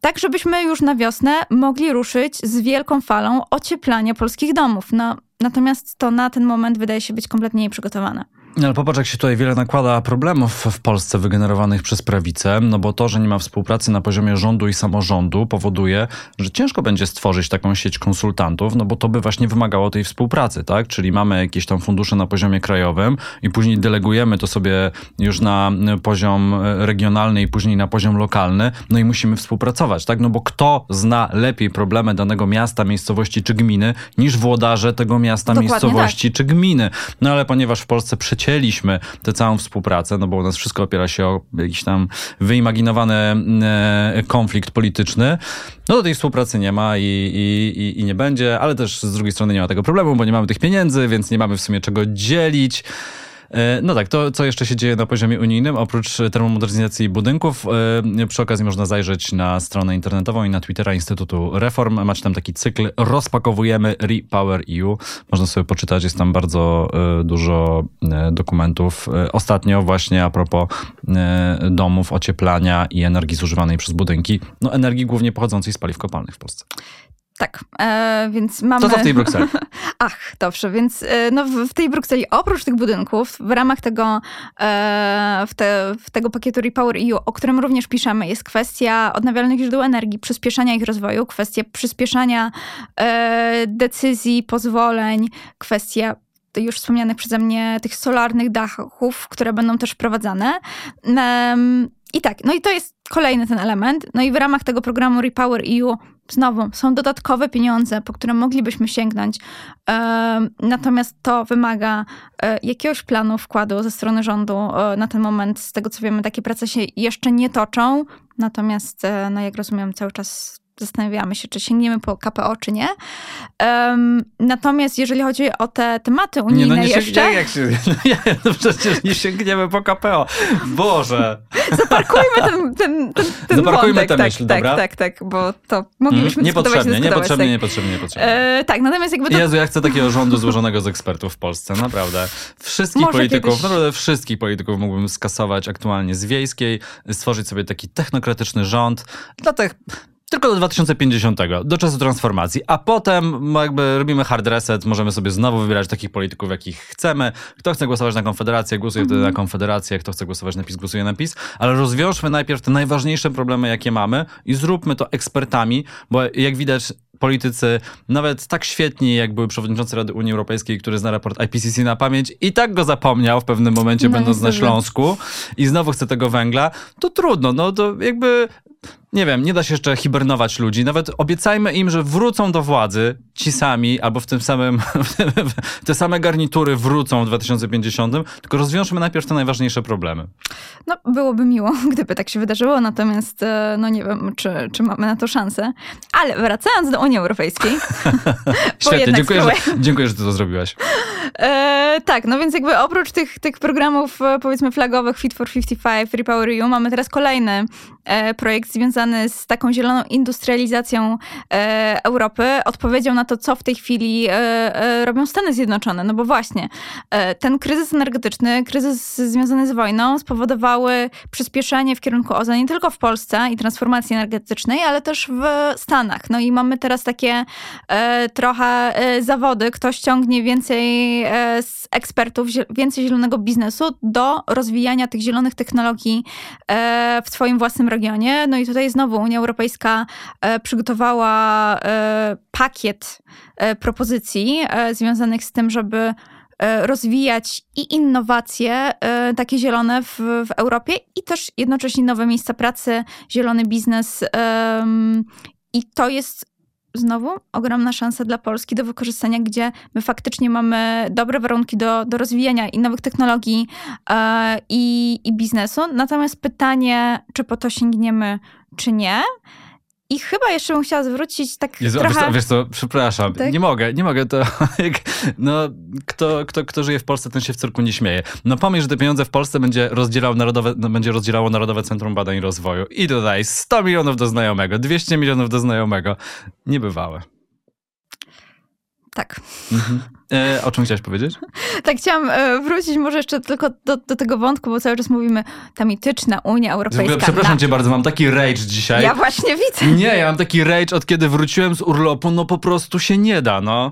tak żebyśmy już na wiosnę mogli ruszyć z wielką falą ocieplania polskich domów. No, natomiast to na ten moment wydaje się być kompletnie nieprzygotowane. No, ale popatrz, jak się tutaj wiele nakłada problemów w Polsce wygenerowanych przez prawicę, no bo to, że nie ma współpracy na poziomie rządu i samorządu powoduje, że ciężko będzie stworzyć taką sieć konsultantów, no bo to by właśnie wymagało tej współpracy, tak? Czyli mamy jakieś tam fundusze na poziomie krajowym i później delegujemy to sobie już na poziom regionalny i później na poziom lokalny, no i musimy współpracować, tak? No bo kto zna lepiej problemy danego miasta, miejscowości czy gminy niż włodarze tego miasta, Dokładnie miejscowości tak. czy gminy? No ale ponieważ w Polsce przeciętnie cięliśmy tę całą współpracę, no bo u nas wszystko opiera się o jakiś tam wyimaginowany e, konflikt polityczny, no to tej współpracy nie ma i, i, i nie będzie, ale też z drugiej strony nie ma tego problemu, bo nie mamy tych pieniędzy, więc nie mamy w sumie czego dzielić. E, no tak, to co jeszcze się dzieje na poziomie unijnym, oprócz termomodernizacji budynków, e, przy okazji można zajrzeć na stronę internetową i na Twittera Instytutu Reform. Macie tam taki cykl Rozpakowujemy Repower EU. Można sobie poczytać, jest tam bardzo e, dużo dokumentów. Ostatnio właśnie a propos domów, ocieplania i energii zużywanej przez budynki. No energii głównie pochodzącej z paliw kopalnych w Polsce. Tak, e, więc mamy... Co to w tej Brukseli? Ach, dobrze, więc e, no, w, w, tej Brukseli oprócz tych budynków, w ramach tego, e, w, te, w tego pakietu Repower EU, o którym również piszemy, jest kwestia odnawialnych źródeł energii, przyspieszania ich rozwoju, kwestia przyspieszania e, decyzji, pozwoleń, kwestia już wspomnianych przeze mnie tych solarnych dachów, które będą też wprowadzane. I tak, no i to jest kolejny ten element. No i w ramach tego programu Repower EU znowu są dodatkowe pieniądze, po które moglibyśmy sięgnąć. Natomiast to wymaga e, jakiegoś planu wkładu ze strony rządu. E, na ten moment, z tego co wiemy, takie prace się jeszcze nie toczą. Natomiast, e, no jak rozumiem, cały czas zastanawiamy się, czy sięgniemy po KPO, czy nie. Um, natomiast jeżeli chodzi o te tematy unijne nie, no nie jeszcze... Jak się, no, nie, no przecież nie sięgniemy po KPO. Boże! Zaparkujmy ten, ten, ten, ten Zaparkujmy wątek. tę tak, myśl, tak, dobra? Tak, tak, tak, bo to moglibyśmy mm, niepotrzebnie, dyskutować. Niepotrzebnie, tak. niepotrzebnie, niepotrzebnie. E, tak, natomiast jakby to... Jezu, ja chcę takiego rządu złożonego z ekspertów w Polsce, naprawdę. Wszystkich Może polityków, kiedyś... naprawdę wszystkich polityków mógłbym skasować aktualnie z wiejskiej, stworzyć sobie taki technokratyczny rząd dla tych tylko do 2050, do czasu transformacji, a potem jakby robimy hard reset, możemy sobie znowu wybierać takich polityków, jakich chcemy. Kto chce głosować na Konfederację, głosuje wtedy na mhm. Konfederację, kto chce głosować na PiS, głosuje na PiS, ale rozwiążmy najpierw te najważniejsze problemy, jakie mamy i zróbmy to ekspertami, bo jak widać politycy, nawet tak świetni, jak były przewodniczący Rady Unii Europejskiej, który zna raport IPCC na pamięć i tak go zapomniał w pewnym momencie, no, będąc na Śląsku i znowu chce tego węgla, to trudno, no to jakby nie wiem, nie da się jeszcze hibernować ludzi. Nawet obiecajmy im, że wrócą do władzy ci sami, albo w tym samym, te same garnitury wrócą w 2050, tylko rozwiążmy najpierw te najważniejsze problemy. No, byłoby miło, gdyby tak się wydarzyło, natomiast e, no nie wiem, czy, czy mamy na to szansę. Ale wracając do Unii Europejskiej. Świetnie, dziękuję że, dziękuję, że ty to zrobiłaś. E, tak, no więc jakby oprócz tych, tych programów e, powiedzmy flagowych Fit for 55, Repower EU, mamy teraz kolejny e, projekt związany związany z taką zieloną industrializacją e, Europy, odpowiedzią na to, co w tej chwili e, e, robią Stany Zjednoczone. No bo właśnie, e, ten kryzys energetyczny, kryzys związany z wojną spowodowały przyspieszenie w kierunku OZE nie tylko w Polsce i transformacji energetycznej, ale też w Stanach. No i mamy teraz takie e, trochę zawody, kto ściągnie więcej z ekspertów, więcej zielonego biznesu do rozwijania tych zielonych technologii w swoim własnym regionie. No i tutaj znowu Unia Europejska przygotowała pakiet propozycji związanych z tym, żeby E, rozwijać i innowacje e, takie zielone w, w Europie i też jednocześnie nowe miejsca pracy, zielony biznes. I to jest znowu ogromna szansa dla Polski do wykorzystania, gdzie my faktycznie mamy dobre warunki do, do rozwijania i nowych technologii e, i, i biznesu. Natomiast pytanie, czy po to sięgniemy, czy nie, i chyba jeszcze bym chciała zwrócić tak Jezu, trochę... Wiesz co, wiesz co, przepraszam, tak? nie mogę, nie mogę, to no, kto, kto, kto żyje w Polsce, ten się w cyrku nie śmieje. No pomyśl, że te pieniądze w Polsce będzie, rozdzielał narodowe, no, będzie rozdzielało Narodowe Centrum Badań i Rozwoju i tutaj 100 milionów do znajomego, 200 milionów do znajomego. Niebywałe. Tak. Mhm. E, o czym chciałaś powiedzieć? tak, chciałam e, wrócić może jeszcze tylko do, do, tego wątku, bo cały czas mówimy ta mityczna Unia Europejska. Przepraszam na... cię bardzo, mam taki rage dzisiaj. Ja właśnie widzę. Nie, ja mam taki rage od kiedy wróciłem z urlopu, no po prostu się nie da, no.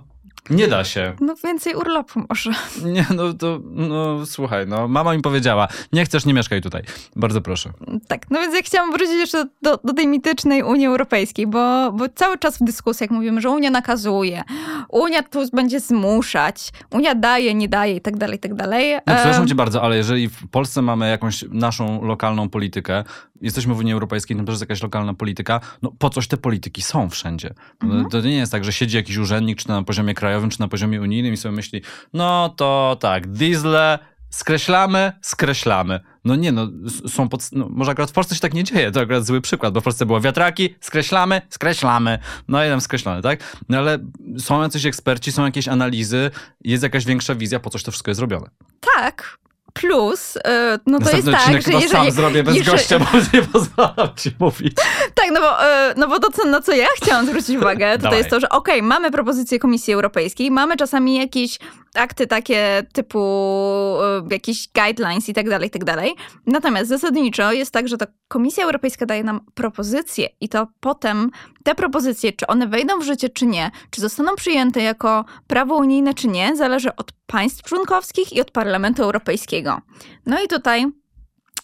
Nie da się. No więcej urlopu może. Nie, no to, no słuchaj, no mama mi powiedziała, nie chcesz, nie mieszkaj tutaj. Bardzo proszę. Tak, no więc ja chciałam wrócić jeszcze do, do tej mitycznej Unii Europejskiej, bo, bo cały czas w dyskusjach mówimy, że Unia nakazuje, Unia tu będzie zmuszać, Unia daje, nie daje i tak dalej, i tak dalej. No przepraszam cię bardzo, ale jeżeli w Polsce mamy jakąś naszą lokalną politykę, jesteśmy w Unii Europejskiej, no to jest jakaś lokalna polityka, no po coś te polityki są wszędzie. Mhm. To nie jest tak, że siedzi jakiś urzędnik, czy na poziomie krajowym, czy na poziomie unijnym i sobie myśli, no to tak, diesle skreślamy, skreślamy. No nie, no są pod, no, może akurat w Polsce się tak nie dzieje, to akurat zły przykład, bo w Polsce było wiatraki, skreślamy, skreślamy. No i tam skreślone, tak? No ale są jacyś eksperci, są jakieś analizy, jest jakaś większa wizja, po coś to wszystko jest robione. Tak, Plus, e, no to jest tak, że jeżeli... sam zrobię bez jeżeli... gościa, bo nie pozwalam ci mówić. Tak, no bo, e, no bo to, co, na co ja chciałam zwrócić uwagę, to, to jest to, że okej, okay, mamy propozycję Komisji Europejskiej, mamy czasami jakieś akty takie typu e, jakieś guidelines i tak dalej, i tak dalej. Natomiast zasadniczo jest tak, że to Komisja Europejska daje nam propozycje i to potem te propozycje, czy one wejdą w życie, czy nie, czy zostaną przyjęte jako prawo unijne, czy nie, zależy od państw członkowskich i od Parlamentu Europejskiego. No i tutaj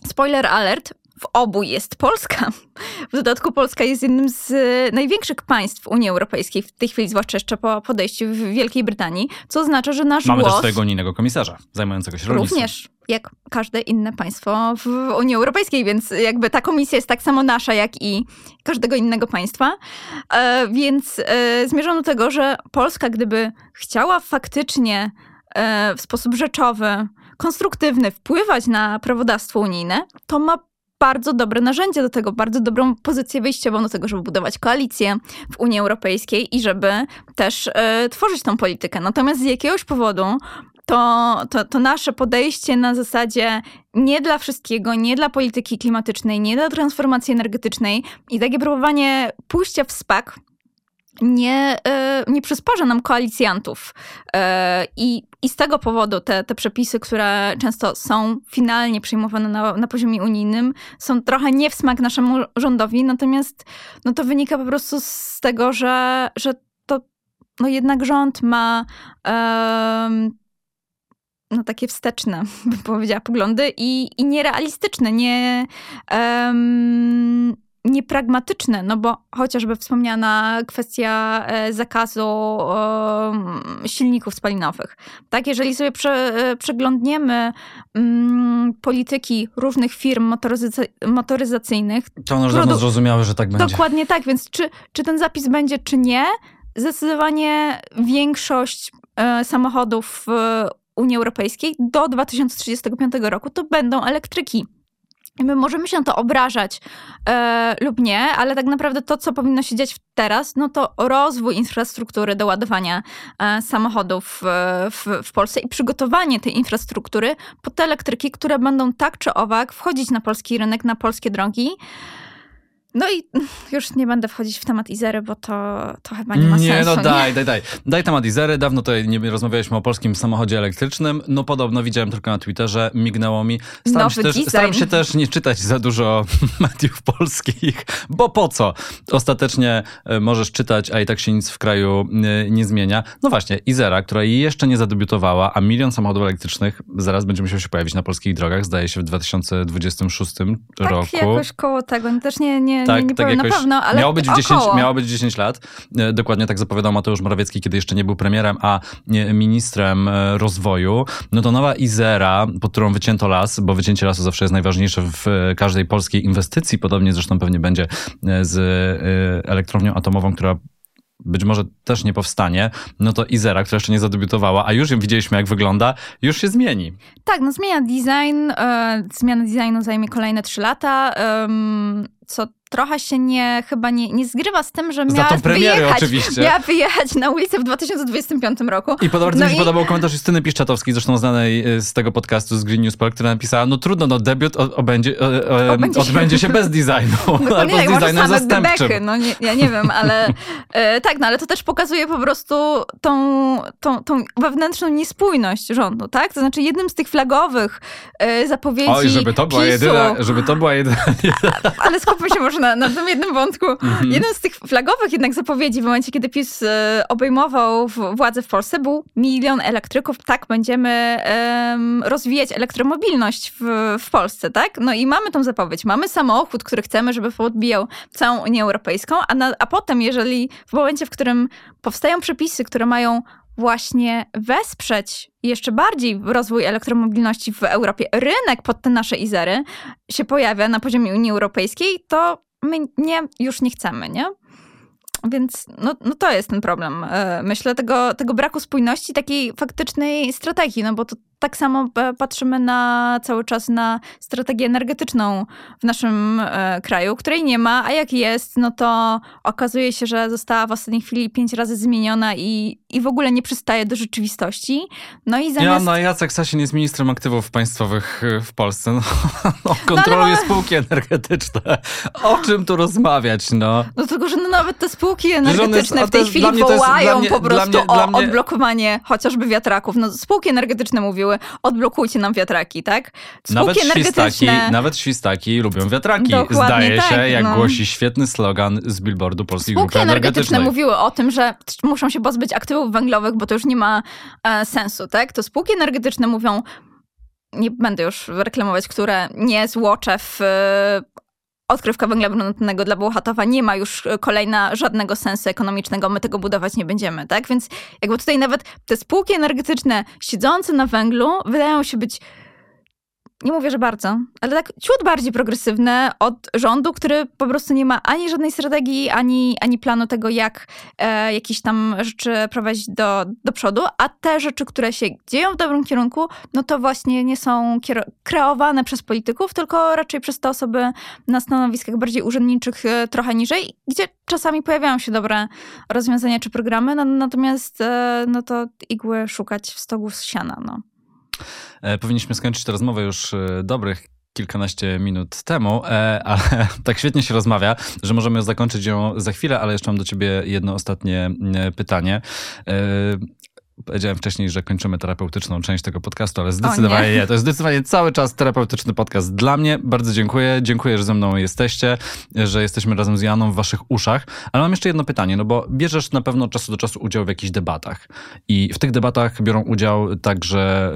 spoiler alert, w obu jest Polska. W dodatku Polska jest jednym z największych państw Unii Europejskiej w tej chwili, zwłaszcza jeszcze po podejściu w Wielkiej Brytanii, co oznacza, że nasz Mamy głos... Mamy też swojego unijnego komisarza zajmującego się rolnictwem. Również, jak każde inne państwo w Unii Europejskiej, więc jakby ta komisja jest tak samo nasza, jak i każdego innego państwa. E, więc e, zmierzam do tego, że Polska, gdyby chciała faktycznie e, w sposób rzeczowy, konstruktywny wpływać na prawodawstwo unijne, to ma bardzo dobre narzędzie do tego, bardzo dobrą pozycję wyjściową do tego, żeby budować koalicję w Unii Europejskiej i żeby też y, tworzyć tą politykę. Natomiast z jakiegoś powodu to, to, to nasze podejście na zasadzie nie dla wszystkiego, nie dla polityki klimatycznej, nie dla transformacji energetycznej i takie próbowanie pójścia w spak nie, e, nie przysparza nam koalicjantów. E, I, I z tego powodu te, te przepisy, które często są finalnie przyjmowane na, na poziomie unijnym, są trochę nie w smak naszemu rządowi, natomiast no to wynika po prostu z tego, że, że to no jednak rząd ma no takie wsteczne, bym powiedziała, poglądy i, i nierealistyczne, nie, um, niepragmatyczne, no bo chociażby wspomniana kwestia e, zakazu silników spalinowych. Tak, jeżeli sobie e, przeglądniemy mm, polityki różnych firm motoryzacyjnych... To one już dawno zrozumiały, że tak będzie. Dokładnie tak, więc czy, czy ten zapis będzie, czy nie, zdecydowanie większość e, samochodów w Unii Europejskiej do 2035 roku to będą elektryki. My możemy się na to obrażać e, lub nie, ale tak naprawdę to, co powinno się dziać teraz, no to rozwój infrastruktury do ładowania e, samochodów w, w, Polsce i przygotowanie tej infrastruktury pod te elektryki, które będą tak czy owak wchodzić na polski rynek, na polskie drogi. No i już nie będę wchodzić w temat Izery, bo to, to chyba nie ma nie, sensu. No daj, daj, daj. Daj temat Izery. Dawno tutaj nie rozmawialiśmy o polskim samochodzie elektrycznym. No podobno widziałem tylko na Twitterze, mignęło mi. Staram, Nowy się też, staram się też nie czytać za dużo mediów polskich, bo po co? Ostatecznie e, możesz czytać, a i tak się nic w kraju e, nie zmienia. No właśnie, Izera, która jeszcze nie zadebiutowała, a milion samochodów elektrycznych zaraz będzie musiał się pojawić na polskich drogach, zdaje się w 2026 tak roku. jakoś koło tego. No Też nie, nie, Tak, nie, nie tak powiem jakoś na pewno, ale miało być, około. 10, miało być 10 lat. E, Dokładnie tak zapowiadał Mateusz Morawiecki, kiedy jeszcze nie był premierem, a ministrem e, rozwoju. No to nowa Izera, pod którą wycięto las, bo wycięcie lasu zawsze jest najważniejsze w e, każdej polskiej inwestycji. Podobnie zresztą pewnie będzie z elektrownią atomową, która być może też nie powstanie, no to Izera, która jeszcze nie zadebiutowała, a już ją widzieliśmy jak wygląda, już się zmieni. Tak, no zmienia design. E, zmiana designu zajmie kolejne 3 lata, em, co trochę się nie, chyba nie, nie zgrywa z tym, że miała wyjechać, oczywiście. miała wyjechać na ulicę w 2025 roku. I podobnie No mi się i- podobał komentarz Justyny Piszczatowskiej, zresztą znanej e, z tego podcastu z Green News Pol, która napisała, no trudno, no debiut o, obędzie, Obędzie się- odbędzie się bez designu, Dokładnie albo z tak, może designem zastępczym. no nie, ja nie wiem, ale e, tak, no ale to też pokazuje po prostu tą, tą, tą wewnętrzną niespójność rządu, tak? To znaczy jednym z tych flagowych e, zapowiedzi Oj, żeby to była PiSu, jedyna, żeby to była jedyna, ale skupmy się może na, na tym jednym wątku. Mhm. Jeden z tych flagowych jednak zapowiedzi w momencie, kiedy PiS e, obejmował władzę w Polsce był milion elektryków. Tak, będziemy em, rozwijać elektromobilność w, w Polsce, tak? No i mamy tą zapowiedź. Mamy samochód, który chcemy, żeby podbijał całą Unię Europejską, a, na, a potem, jeżeli w momencie, w którym powstają przepisy, które mają właśnie wesprzeć jeszcze bardziej rozwój elektromobilności w Europie, rynek pod te nasze Izery się pojawia na poziomie Unii Europejskiej, to my nie, już nie chcemy, nie? Więc no, no to jest ten problem. e, Myślę tego, tego braku spójności, takiej faktycznej strategii, no bo to tak samo e, patrzymy na cały czas na strategię energetyczną w naszym e, kraju, której nie ma, a jak jest, no to okazuje się, że została w ostatniej chwili pięć razy zmieniona i, i w ogóle nie przystaje do rzeczywistości. No i zamiast... Joanna Jacek Sasin jest ministrem aktywów państwowych y, w Polsce. No, no, kontroluje spółki energetyczne. O czym tu rozmawiać, no? No tylko, że no nawet te spółki jest- energetyczne a w tej jest- chwili jest- wołają dla mnie- po prostu mnie- o mnie- odblokowanie chociażby wiatraków. No spółki energetyczne mówiły, odblokujcie nam wiatraki, tak? Spółki Nawet świstaki, energetyczne... nawet świstaki lubią wiatraki. Dokładnie Zdaje tak, się, jak no. głosi świetny slogan z billboardu Polskiej Spółki Grupy energetyczne mówiły o tym, że muszą się pozbyć aktywów węglowych, bo to już nie ma e, sensu, tak? To spółki energetyczne mówią, nie będę już reklamować, które nie złocze w e, odkrywka węgla brunatnego dla Bełchatowa nie ma już e, kolejna żadnego sensu ekonomicznego, my tego budować nie będziemy, tak? Więc jakby tutaj nawet te spółki energetyczne siedzące na węglu wydają się być nie mówię, że bardzo, ale tak ciut bardziej progresywne od rządu, który po prostu nie ma ani żadnej strategii, ani, ani planu tego, jak e, jakieś tam rzeczy prowadzić do, do przodu, a te rzeczy, które się dzieją w dobrym kierunku, no to właśnie nie są kreowane przez polityków, tylko raczej przez te osoby na stanowiskach bardziej urzędniczych, e, trochę niżej, gdzie czasami pojawiają się dobre rozwiązania czy programy, no, natomiast e, no to igły szukać w stogu z siana, no. E, Powinniśmy skończyć tę rozmowę już e, dobrych kilkanaście minut temu, e, ale tak świetnie się rozmawia, że możemy zakończyć ją za chwilę, ale jeszcze mam do ciebie jedno ostatnie pytanie. Powiedziałem wcześniej, że kończymy terapeutyczną część tego podcastu, ale zdecydowanie nie. nie. To jest zdecydowanie cały czas terapeutyczny podcast dla mnie. Bardzo dziękuję. Dziękuję, że ze mną jesteście, że jesteśmy razem z Janą w waszych uszach. Ale mam jeszcze jedno pytanie, no bo bierzesz na pewno od czasu do czasu udział w jakichś debatach. I w tych debatach biorą udział także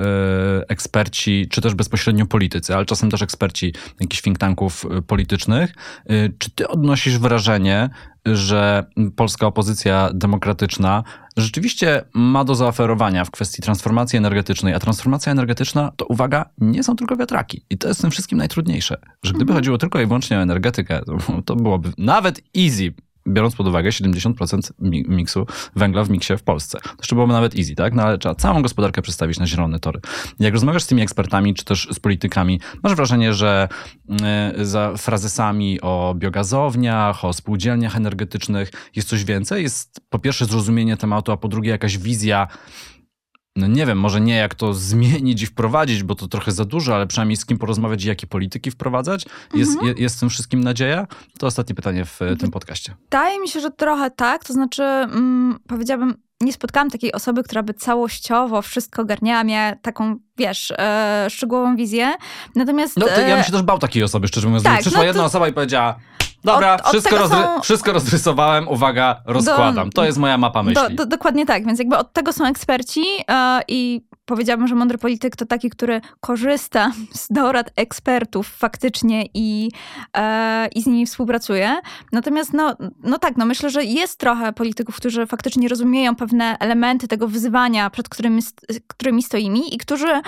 e, eksperci, czy też bezpośrednio politycy, ale czasem też eksperci jakichś think tanków e, politycznych. E, Czy ty odnosisz wrażenie, że polska opozycja demokratyczna rzeczywiście ma do zaoferowania w kwestii transformacji energetycznej, a transformacja energetyczna to uwaga, nie są tylko wiatraki. I to jest tym wszystkim najtrudniejsze, że gdyby chodziło tylko i wyłącznie o energetykę, to byłoby nawet easy, biorąc pod uwagę 70% mi- miksu węgla w miksie w Polsce. To jeszcze byłoby nawet easy, tak? No ale trzeba całą gospodarkę przestawić na zielone tory. Jak rozmawiasz z tymi ekspertami, czy też z politykami, masz wrażenie, że y, za frazesami o biogazowniach, o spółdzielniach energetycznych jest coś więcej? Jest po pierwsze zrozumienie tematu, a po drugie jakaś wizja no nie wiem, może nie jak to zmienić i wprowadzić, bo to trochę za dużo, ale przynajmniej z kim porozmawiać i jakie polityki wprowadzać. Jest, Mhm. je, jest w tym wszystkim nadzieja? To ostatnie pytanie w e, tym podcaście. Wydaje mi się, że trochę tak. To znaczy, mm, powiedziałabym, nie spotkałam takiej osoby, która by całościowo wszystko ogarniała, miała taką, wiesz, e, szczegółową wizję. Natomiast... No to ja e, bym się też bał takiej osoby, szczerze mówiąc. tak, przyszła no to- jedna osoba i powiedziała dobra, Od- od wszystko, rozry- są- wszystko rozrysowałem, uwaga, rozkładam. To jest moja mapa myśli. Do, do, dokładnie tak, więc jakby od tego są eksperci e, i powiedziałabym, że mądry polityk to taki, który korzysta z dorad ekspertów faktycznie i, e, i z nimi współpracuje. Natomiast no, no tak, no myślę, że jest trochę polityków, którzy faktycznie rozumieją pewne elementy tego wyzwania, przed którymi, którymi stoimy i którzy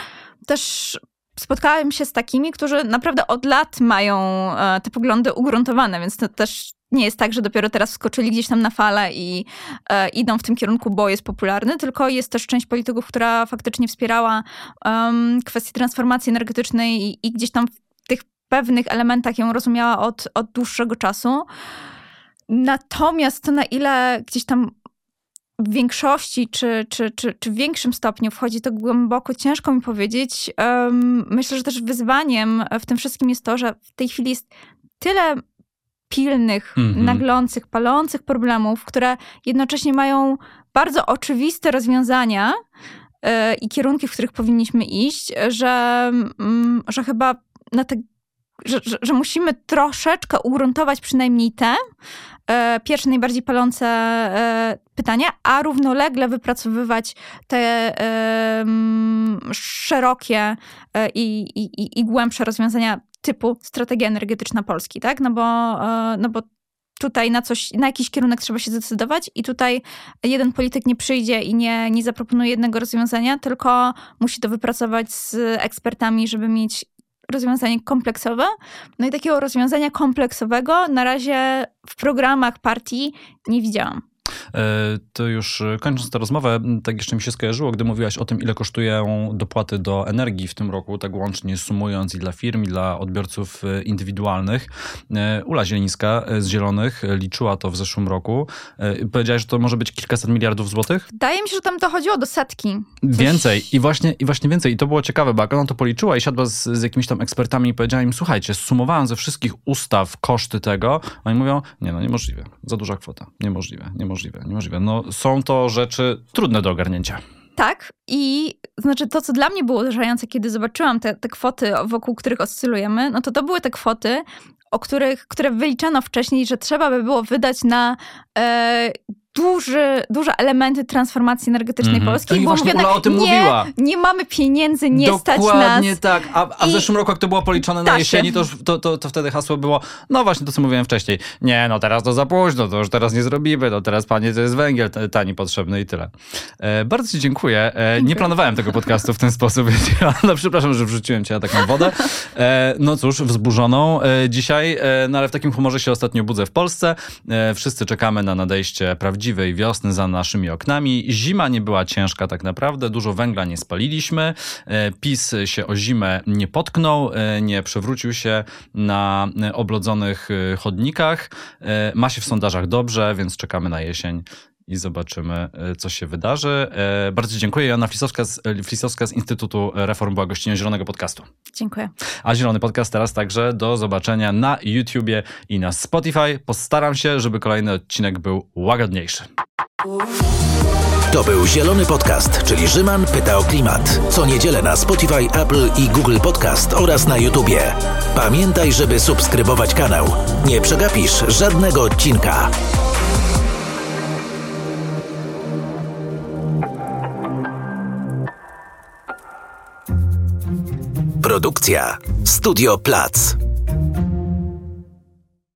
też spotkałem się z takimi, którzy naprawdę od lat mają e, te poglądy ugruntowane, więc to też nie jest tak, że dopiero teraz wskoczyli gdzieś tam na falę i e, idą w tym kierunku, bo jest popularny, tylko jest też część polityków, która faktycznie wspierała um, kwestię transformacji energetycznej i, i gdzieś tam w tych pewnych elementach ją rozumiała od, od dłuższego czasu. Natomiast to na ile gdzieś tam w większości czy, czy, czy, czy w większym stopniu wchodzi to głęboko, ciężko mi powiedzieć. Myślę, że też wyzwaniem w tym wszystkim jest to, że w tej chwili jest tyle pilnych, Mhm. naglących, palących problemów, które jednocześnie mają bardzo oczywiste rozwiązania e, i kierunki, w których powinniśmy iść, że, mm, że chyba na te, że, że, że musimy troszeczkę ugruntować przynajmniej te e, pierwsze, najbardziej palące e, pytania, a równolegle wypracowywać te e, szerokie e, i, i, i- i głębsze rozwiązania typu strategia energetyczna Polski, tak? No bo, e, no bo tutaj na coś, na jakiś kierunek trzeba się zdecydować i tutaj jeden polityk nie przyjdzie i nie, nie zaproponuje jednego rozwiązania, tylko musi to wypracować z ekspertami, żeby mieć rozwiązanie kompleksowe. No i takiego rozwiązania kompleksowego na razie w programach partii nie widziałam. E, To już e, kończąc tę rozmowę, tak jeszcze mi się skojarzyło, gdy mówiłaś o tym, ile kosztują dopłaty do energii w tym roku, tak łącznie sumując i dla firm, i dla odbiorców e, indywidualnych. Ula Zielińska z Zielonych liczyła to w zeszłym roku. Powiedziałaś, że to może być kilkaset miliardów złotych? Wydaje mi się, że tam dochodziło do setki. Coś- Więcej i właśnie, i właśnie więcej. I to było ciekawe, bo jak ona to policzyła i siadła z, z jakimiś tam ekspertami i powiedziała im, słuchajcie, sumowałem ze wszystkich ustaw koszty tego. Oni mówią, nie no, niemożliwe. Za duża kwota. Niemożliwe, niemożliwe, niemożliwe. No są to rzeczy trudne do ogarnięcia. Tak. I znaczy to, co dla mnie było uderzające, kiedy zobaczyłam te, te kwoty, wokół których oscylujemy, no to to były te kwoty, o których, które wyliczano wcześniej, że trzeba by było wydać na e, duży, duże elementy transformacji energetycznej Mhm. Polski. I Było właśnie mówione, Ula o tym nie, mówiła. Nie mamy pieniędzy, nie stać Dokładnie nas. tak. A, a w I- zeszłym roku, jak to było policzone na jesieni, to, to, to, to wtedy hasło było, no właśnie to, co mówiłem wcześniej. Nie, no teraz to za późno, to już teraz nie zrobimy, no teraz panie, to jest węgiel tani potrzebny i tyle. E, bardzo ci dziękuję. E, nie planowałem tego podcastu w ten sposób, więc no przepraszam, że wrzuciłem cię na taką wodę. E, no cóż, wzburzoną e, dzisiaj, e, no ale w takim humorze się ostatnio budzę w Polsce. E, wszyscy czekamy na nadejście prawdziwej wiosny za naszymi oknami. Zima nie była ciężka tak naprawdę, dużo węgla nie spaliliśmy. E, PiS się o zimę nie potknął, e, nie przewrócił się na e, oblodzonych chodnikach. Ma się w sondażach dobrze, więc czekamy na jesień. I zobaczymy, e, co się wydarzy. E, Bardzo dziękuję. Joanna Flisowska z, e, Flisowska z Instytutu Reform była gościnią Zielonego Podcastu. Dziękuję. A Zielony Podcast teraz także do zobaczenia na YouTubie i na Spotify. Postaram się, żeby kolejny odcinek był łagodniejszy. To był Zielony Podcast, czyli Rzyman pyta o klimat. Co niedzielę na Spotify, Apple i Google Podcast oraz na YouTubie. Pamiętaj, żeby subskrybować kanał. Nie przegapisz żadnego odcinka. Produkcja Studio Plac.